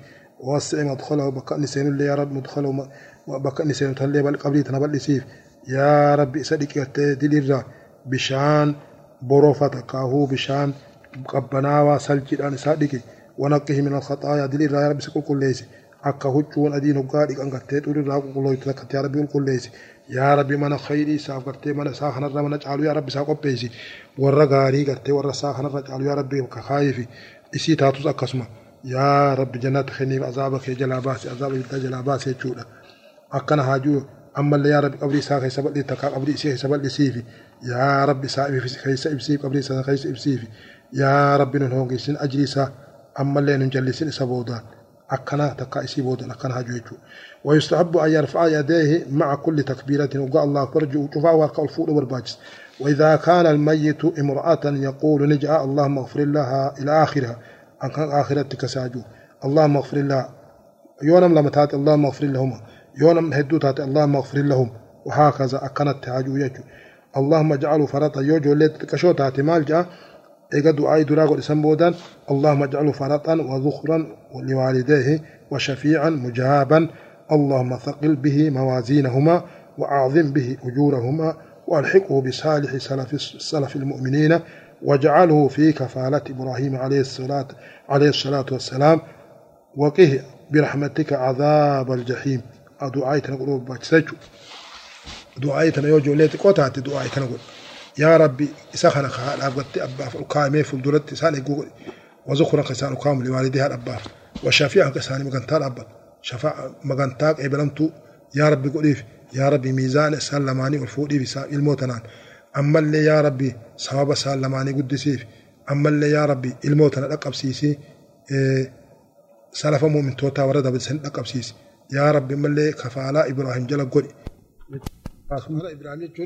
واسع مدخله نسين اللي يا رب مدخله بك نسين تلي بل قبري تنبل يا رب صديق دليل bishaan borofa takkaahuu bishaan qabbanaawaa saljiidhaan isaa dhiqe ونقه من الخطايا دل الرا ربي سكول كليس akka huccuun adiin hoggaa dhiqan gartee xurirraa qulqulloytu takkatti yaa rabbi qulqulleessi yaa rabbi mana khayrii isaaf gartee mana isaa kanarra mana caalu yaa rabbi isaa qopheessi warra gaarii gartee warra isaa kanarra caalu yaa rabbi kakaayifi isii taatus akkasuma يا رب جنات خني عذابك يا جلاباس عذابك يا جلاباس يا جودا أكن هاجو أما اللي يا رب أبدي ساخي سبب لي تكاب أبدي سيخي سبب لي سيفي. يا رب سائب في سخي سيب سيف أبدي ساخي سيب سيفي. يا رب نهون قيسين أجري سا أما اللي نجلي سين سبودا. أكن تكاب سيف بودا أكن هاجو يجو. ويستحب أن يرفع يديه مع كل تكبيرة. وقع الله فرج وشفع ورق الفول والباجس. وإذا كان الميت امرأة يقول نجاء اللهم اغفر لها إلى آخرها. آخرتك ساجو. اللهم اغفر لها. يونم لما تات اللهم اغفر لهما يونم هدو تات اللهم اغفر لهم. وهكذا أكنت تاجو يجو. اللهم اجعله فرطا يوجو ليت كشو تات مال جاء إيقا دعاء دراغو لسنبودان اللهم اجعله فرطا وذخرا لوالديه وشفيعا مجابا. اللهم ثقل به موازينهما وأعظم به أجورهما. وألحقه بصالح سلف, سلف المؤمنين. واجعله في كفالة إبراهيم عليه الصلاة عليه الصلاة والسلام. وقه برحمتك عذاب الجحيم. دعاء تنقل باجسجو دعاء تنقل جوليت قوتات دعاء تنقل يا ربي إسخنا خال أبغت أبا فكامي فلدرت سان يقول وزخرا كسان كام لوالديها الأبا وشافيها كسان مغنتال أبا. شفاء مغنتاك إبلمتو. يا ربي قوليف يا ربي ميزان سلماني والفودي سائل الموتنان اللي يا ربي سواب سلماني قدسيف. أما اللي يا ربي إلموتنا لقب سيسي إيه سلف مؤمن توتا ورد بسن لقب سيسي يا ربي ملي كفالا إبراهيم جون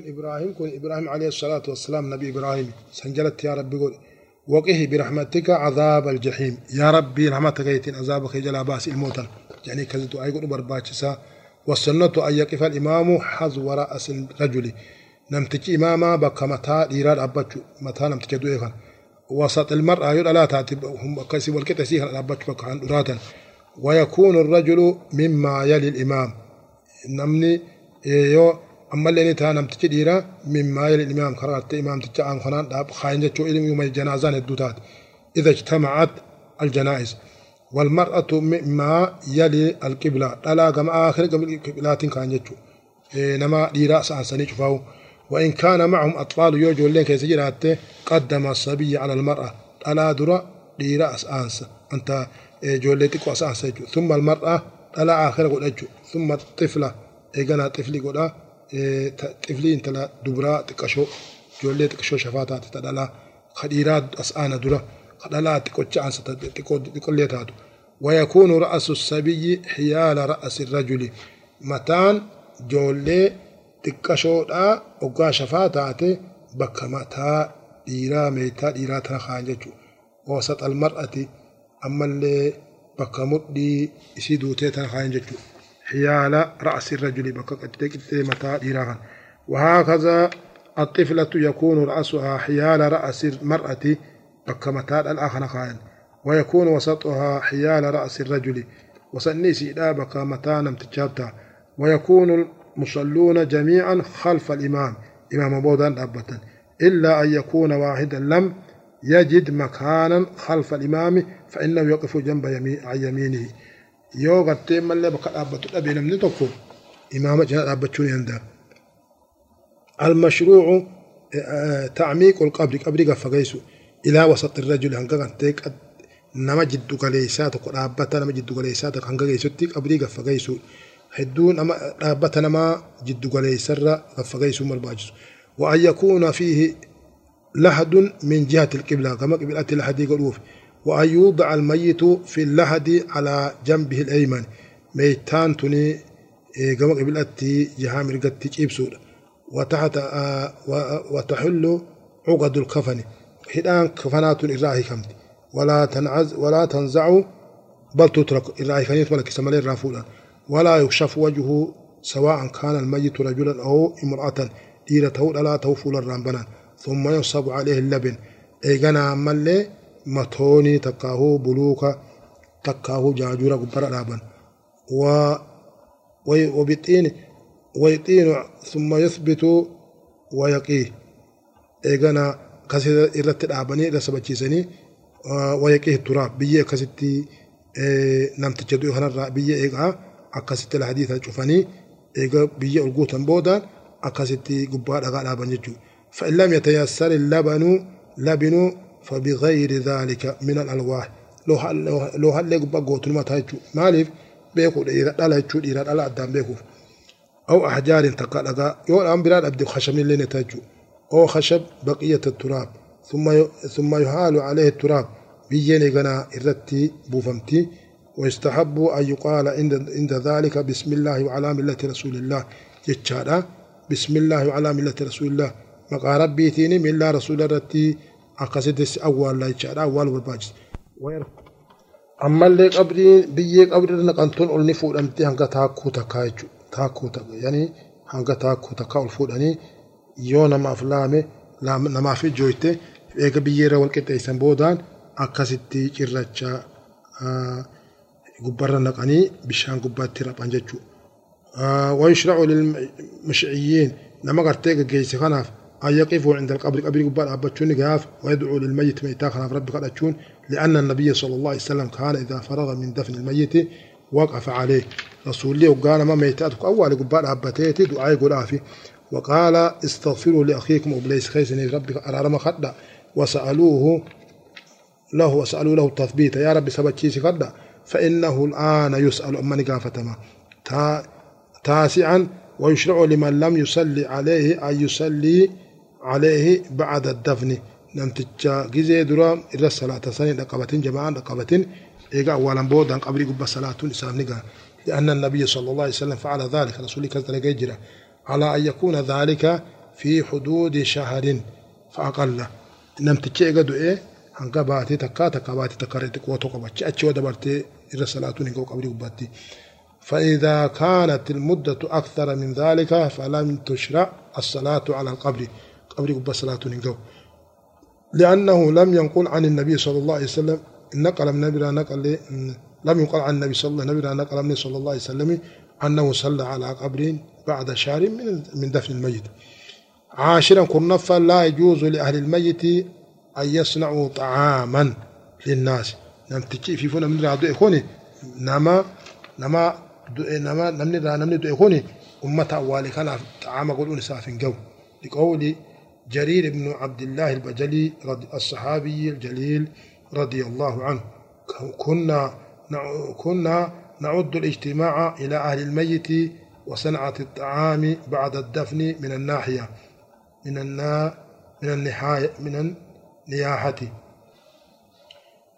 إبراهيم كون إبراهيم عليه الصلاة والسلام نبي إبراهيم. سنجلت يا ربي قولي وقه برحمتك عذاب الجحيم. يا ربي رحمتك يتين عذابك جل باس الموتن يعني كذا دعاء يقول برباچسا والسنة أن يقف الإمام حذو رأس الرجل نمتج إماما بك متى ديرار أبتش متى نمتج دوئي وسط المرأة يقول لا تأتي هم كسي والكتا سيها أبتش بك عن دراتا ويكون الرجل مما يلي الإمام نمني يو أما اللي نتا نمتج ديرا مما يلي الإمام خرجت إمام تجا عن خنان داب خاين جتشو إلم يوم الجنازان الدوتات إذا اجتمعت الجنائز والمرأة مما يلي القبلة لا كما آخر قبل القبلات كان جتشو نما ديرا سانساني شفاو وإن كان معهم أطفال يوجو لين سجرات قدم الصبي على المرأة. ألا درا ديرا أسانس أنت جولتك وأسانس ثم المرأة ألا آخر قد ثم الطفلة إيقنا طفلي قد طفلي أنت لا دبرا تكشو. جولي تكشو شفاتات تدلا خديرات أسانا درا خدلا تكوچ أنس تكو تكولي تاتو ويكون رأس السبي حيال رأس الرجل. متان جولي تكشودا وقا شفاتاتي بك متا ديرا ميتا ديرا تنخانججو وسط المرأة أما اللي بك مدي يسيدو تيتن خانججو حيال رأس الرجل بك قد متا ديرا وهكذا الطفلة يكون رأسها حيال رأس المرأة بك متا الآخر خان ويكون وسطها حيال رأس الرجل وسنيسي بك متا نمتجابتا ويكون المصلون جميعا خلف الإمام. إمام بودان أبتا. إلا أن يكون واحدا لم يجد مكانا خلف الإمام فإنه يقف جنب يمين يمينه. gartee mallee bakka dhaabbatu dhabe namni tokko imaama cina dhaabbachuun danda'a. المشروع تعميق القبر. قبر قفقيس إلى وسط الرجل غنتي قد نما جدو قليسات قرابتا نما قليسات هنگا غيسوتي قبر قفقيس هدون نما رابتا نما جدو قليسر قفقيس مرباجس وأن يكون فيه لحد من جهة القبلة كما قبلة الحدي قلوف وأن يوضع الميت في اللحد على جنبه الأيمن ميتان تني كما قبلة جهة مرقت تجيب وتحت آه وتحل عقد الكفن حدان كفنات إراهي كمت ولا تنعز ولا تنزع بل تترك إراهي كنيت ملك سمالي رافولا ولا يكشف وجهه سواء كان الميت رجلا أو امرأة ديرته لا توفول الرامبنا ثم يصب عليه اللبن. إيغانا ملي متوني تكاهو بلوكا تكاهو جاجورا قبرا لابن و وبطين ويطين ثم يثبت ويقيه إيغانا كسي إرت الآباني إذا سبتشيسني. ويقيه التراب. بيه كسيتي نمتجدو خنا بيه أكسيتي الحديث شوفاني إيغا بيه القوتن بودان أكسيتي قبار أغا لابن يجو فإن لم يتيسر اللبن لبن فبغير ذلك من الألواح لو هل لو هل لك بقوت ما تايجو مالف بيكو إذا لا يجو إذا لا أدام بيكو أو أحجار تقلقا يو الأم بلاد أبدي خشم اللي نتاجو أو خشب بقية التراب ثم ثم يهال عليه التراب بيجيني غنا إرتي بوفمتي ويستحب أن يقال عند عند ذلك بسم الله وعلى ملة رسول الله جتشارا بسم الله وعلى ملة رسول الله مقا ربي تيني من الله رسول الرتي أقصد أول لا يتشارا أول والباجس أما اللي قبري بيي قبري نقنتون أولني فوق أمتي هنگا تاكو تكايجو تاكو تك يعني هنگا تاكو تكا الفوق أني يو نما أفلامي نما في جويته eega biyyeerra wal qixxeessan boodaan akkasitti cirracha gubbarra naqanii bishaan gubbaatti raphan jechuudha. ويشرع للمشعيين نما قرتي جيس خناف أن يقفوا عند القبر قبر قبال أبتشون قاف ويدعو للميت ميتا خناف ربي قد لأن النبي صلى الله عليه وسلم كان إذا فرغ من دفن الميت وقف عليه رسول الله وقال ما ميتاتك أول قبال أبتيتي دعاء قلافي وقال استغفروا لأخيكم أبليس خيسني ربي أرارما خدا وسألوه له وسألوا له التثبيت يا ربي سبتشيسي خدا فإنه الآن يسأل أمني قافتما. تا تاسعا ويشرع لمن لم يصلي عليه أن يصلي عليه بعد الدفن. نمتجا جزي درام إلى الصلاة سنة رقبة جماعة رقبة إيقا أولا بودا قبل قبة صلاة إسلام نقا. لأن النبي صلى الله عليه وسلم فعل ذلك رسول كذلك يجرى. على أن يكون ذلك في حدود شهر فأقل. نمتجا إيقا دعي هنقا باتي تكا تكا باتي تكا ريتك وتقبتش. أتشي ودبرتي إلى الصلاة نقا قبل قبتي فإذا كانت المدة أكثر من ذلك فلم تشرع الصلاة على القبر. قبر قبة صلاة نقو لأنه لم ينقل عن النبي صلى الله عليه وسلم. نقل من النبي نقل لم ينقل عن النبي صلى الله عليه وسلم نقل من صلى الله عليه وسلم أنه صلى على قبر بعد شهر من من دفن الميت. عاشرا كرنفا لا يجوز لأهل الميت أن يصنعوا طعاما للناس. نعم تجي في فنا من رادو إخوني نما نما nama namni irraa namni du'e kun ummata awwaale kanaaf xaama godhuun isaaf hin جرير بن عبد الله البجلي الصحابي الجليل رضي الله عنه كنا كنا نعد الاجتماع إلى أهل الميت وصنعة الطعام بعد الدفن من الناحية من النا من النهاية من النياحة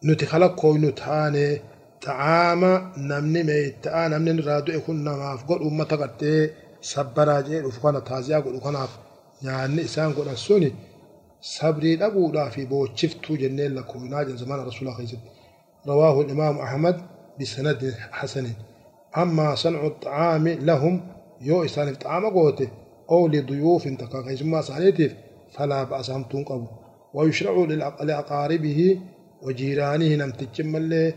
نتخلق كوي نتهاني ta'aama namni meeyta'a namni irraa du'e kun namaaf godhu ummata gartee sabbaraa jee dhufu kana taaziyaa godhu kanaaf nyaanni isaan godhan suni sabrii dhabuudhaa fi boochiftuu jenneen lakkoofnaa jira zamana rasuulaa keessatti rawaahu imaamu ahmad bisanadin hasanin ammaa sancu xacaami lahum yoo isaaniif xacaama goote أو لضيوف تكاكيسما سانيتيف فلا بأس همتون قبو ويشرع لأقاربه وجيرانه نمتجم اللي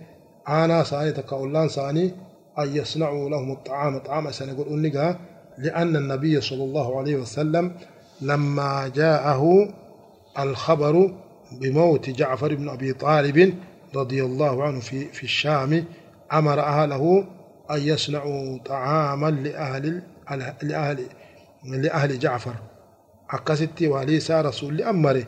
آنا ساني تكاولان ساني أن يصنعوا لهم الطعام طعام سنقول أنقا لأن النبي صلى الله عليه وسلم لما جاءه الخبر بموت جعفر بن أبي طالب رضي الله عنه في, في الشام أمر أهله أن يصنعوا طعاما لأهل لأهل لأهل جعفر. أكستي واليسا رسول أمره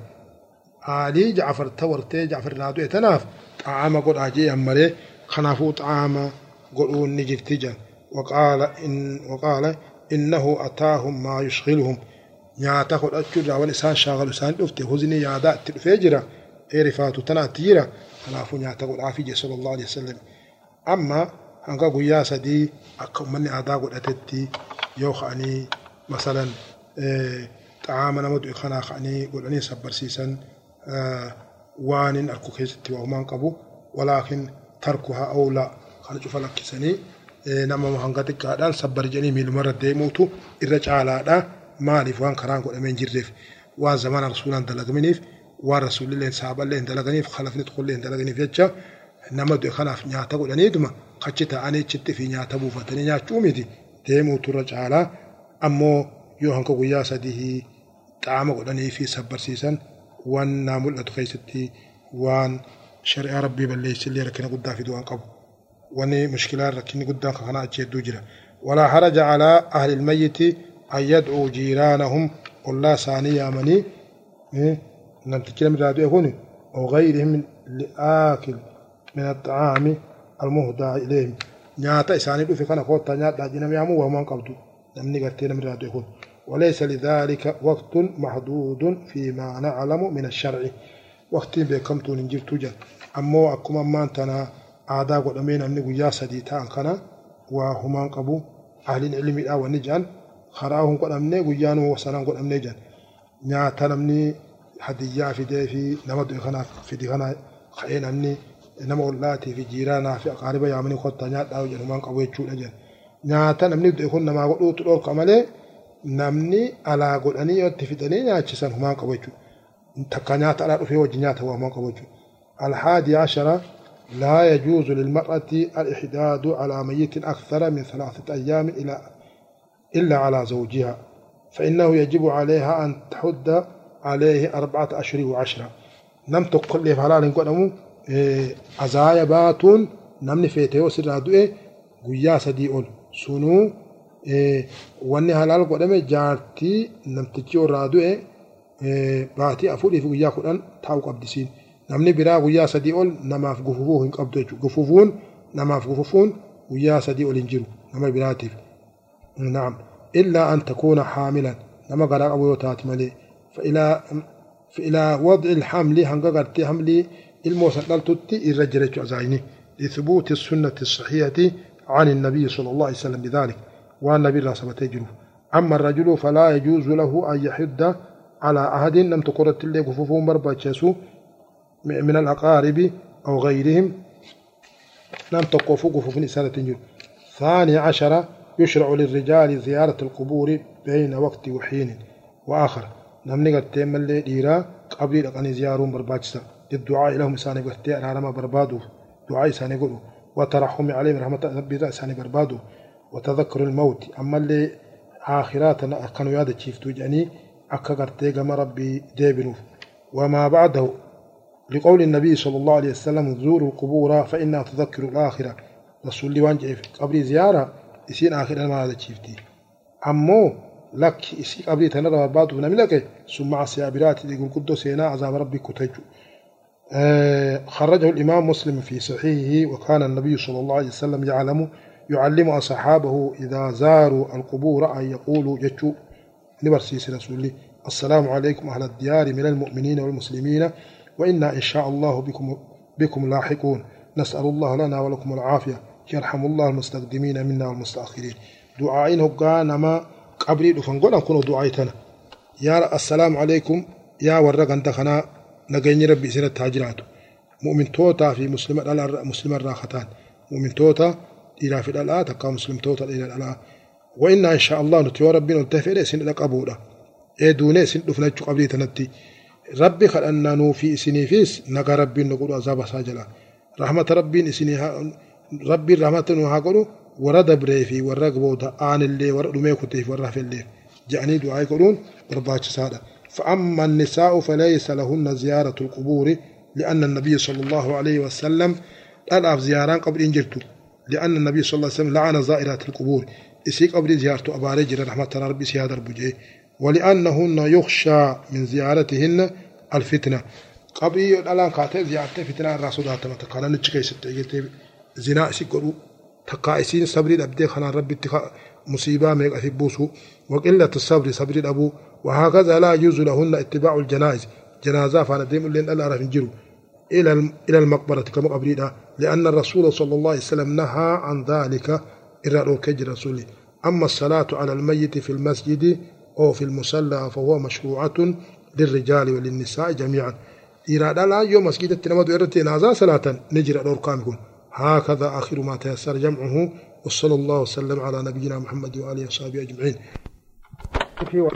علي جعفر تورت جعفر نادو اتناف طعام قد أجي امري خنافو طعام قدو نجرتج وقال ان وقال انه اتاهم ما يشغلهم يا تاخذ اجر ولا سان شغل سان دفت هزني يا ذات تفجر ايرفات تناتيرا خنافو يا تاخذ عافيه صلى الله عليه وسلم اما ان قال يا سدي اكمني ادا قد اتتي يوخاني مثلا طعام نمد خنا خاني قدني صبر سيسن سن waan hin arku keessatti waahumaan qabu walaakin tarkuhaa awlaa kana cufa lakkisanii nama hanga xiqqaadhaan sabbar jedhanii miilumarra deemuutu irra caalaadha maaliif waan karaan godhamee hin jirreef waan zamana rasuulaan dalagaminiif waan rasuulillee saaballee hin dalaganiif khalafni tokkollee hin dalaganiif jecha nama du'e kanaaf nyaata godhaniituma kachi ta'anii achitti fi nyaata buufatanii nyaachuu miti deemuutu irra caalaa ammoo yoo hanka guyyaa sadii xaama godhanii fi sabbarsiisan waan naa mul'atu keessatti waan shari'aa rabbii balleessillee rakkina guddaa fiduu waan qabu wani mushkilaa rakkinni guddaan kana achi hedduu jira walaa haraja calaa ahli ilmayyiti an yad'uu jiiraanahum ollaa isaanii yaamanii namtichi namni irraa du'e kun وغيرهم لآكل من الطعام المهدى إليهم نياتا إساني في كان كوتا نياتا جنم يامو وما قبضوا نمني قرتين من رادو يكون وليس لذلك وقت محدود فيما نعلم من الشرع وقت بكم تنجر توجد أما أكما ما أنتنا آداب ودمين أمن قيا سديتا أنكنا وهما قبو أهل العلم الأول ونجان خراهم قد أمن قيا وسنان قد أمن جان نا تلمني حديا في دي في نمد خنا في دي خنا خين أمني نما ولاتي في جيرانا في أقاربي يا مني خد تنا داوجن هما قبو يجود أجن نا تلمني دي خنا ما قدو تلور كماله namni alaa godhanii yoo itti fidanii nyaachisan humaan qabu jechuudha takka nyaata alaa dhufee wajji nyaata waa humaan qabu jechuudha alhaadii ashara لا يجوز للمرأة الإحداد على ميت أكثر من ثلاثة أيام إلى إلا على زوجها فإنه يجب عليها أن تحد عليه أربعة أشهر وعشرة نم تقل فلان قدمو أزايا باتون نمني فيتيو سر دوئي guyyaa sadii ol sunuu wanni halaal godhame jaartii namtichi irraa du'e baatii afurii fi guyyaa kudhan taa'u qabdisiin. namni biraa guyyaa sadii ol namaaf gufufuu hin qabdu jechuudha. Gufufuun namaaf gufufuun guyyaa sadii ol hin jiru nama biraatiif. Naam. Illaa an takuuna haamilan nama garaa qabu yoo taate malee. Hamlii ilmoo san dhaltutti irra jira jechuudha azaayini. لثبوت السنة الصحيحة عن النبي صلى الله عليه وسلم بذلك والنبي الله سبته جروف أما الرجل فلا يجوز له أن يحد على أحد لم تقرت اللي كفوفهم بربا من الأقارب أو غيرهم. لم تقفوا قفوف نسالة تنجل ثاني عشر يشرع للرجال زيارة القبور بين وقت وحين وآخر. نمني قد تيمل ليرا قبل لقني زيارون برباجسا للدعاء لهم ساني قد تيرا بربادو. دعاء ساني قلو وترحم عليهم رحمة ربي ساني بربادو. وتذكر الموت. أما اللي آخراتنا كانوا يادا تشيفتو جاني أكا قرتي ربي ديبنوف وما بعده لقول النبي صلى الله عليه وسلم زوروا القبور فإنها تذكر الآخرة. رسول الله وانجع قبر زيارة يسين آخر ما هذا شيفتي أمو لك يسي قبري تنرى بعض من ملك ثم عسيابرات يقول قدو سينا عذاب ربي كتجو. آه خرجه الإمام مسلم في صحيحه وكان النبي صلى الله عليه وسلم يعلم يعلم أصحابه إذا زاروا القبور أن يقولوا جتشو. لبرسيس رسول السلام عليكم أهل الديار من المؤمنين والمسلمين وإنا إن شاء الله بكم بكم لاحقون. نسأل الله لنا ولكم العافية. يرحم الله المستقدمين منا والمستأخرين. دعائين هقا نما قبري دفن قول أنكونوا دعايتنا يا السلام عليكم. يا ورقا دخنا نقيني ربي سنة تاجرات مؤمن توتا في مسلم مسلم الراختان. مؤمن توتا إلى في الألا تقى مسلم توتا إلى الألا وإنا إن شاء الله نتيو ربنا نتفئ سن لقبولا إيه دوني سن دفنا قبري تنتي. ربي خل أننا في سني فيس نقا ربي نقول عذاب ساجلا. رحمة ربي سني ربي رحمة نهاقلو ورد بريفي ورق بودا آن اللي ورد ميكوتيف ورف اللي. جعني دعاء يقولون برباش سادة. فأما النساء فليس لهن زيارة القبور لأن النبي صلى الله عليه وسلم ألعب زياران قبل إنجرتو لأن النبي صلى الله عليه وسلم لعن زائرات القبور. إسي قبل زيارته أباري جرى رحمة ربي سيادة البجي. ولأنهن يخشى من زيارتهن الفتنة. قبل الآن كاتب زيارته فتنة الرسول هاتما تقالا نتشكي ستة زنا إسي قلو تقائسين صبري الأبدي خنا ربي مصيبة ميق أثبوسو. وقلة الصبر صبر الأبو وهكذا لا يجوز لهن اتباع الجنائز. جنازة فانا ديم لين ألا رفن جرو إلى إلى المقبرة كما قبرنا لأن الرسول صلى الله عليه وسلم نهى عن ذلك إلى روكج رسوله. أما الصلاة على الميت في المسجد أو في المصلى فهو مشروعة للرجال وللنساء جميعا. إلى لا يوم مسجد التنمد إرتي نازا صلاة نجر الأرقام يكون هكذا آخر ما تيسر جمعه. وصلى الله وسلم على نبينا محمد وآله وصحبه أجمعين.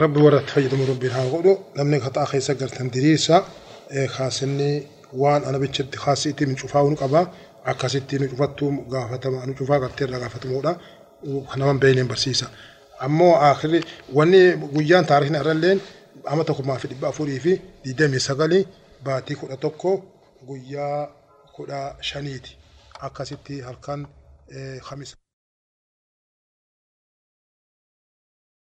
ربي ورد فيد من ربي هاغودو نمني خطأ خي سغر تندريسا خاصني وان أنا بچت خاصيتي من شوفاون قبا akkasitti nu cufattu gaafatama nu cufaa gartee irraa gaafatamuudha naman beeyneen barsiisa ammoo akhirri wanni guyyaan taarikhni irralleen ama tokkummaa fi dhibba afurii fi digdamii sagalii baatii kudha tokko guyyaa kudha shaniiti akkasitti halkan khamisa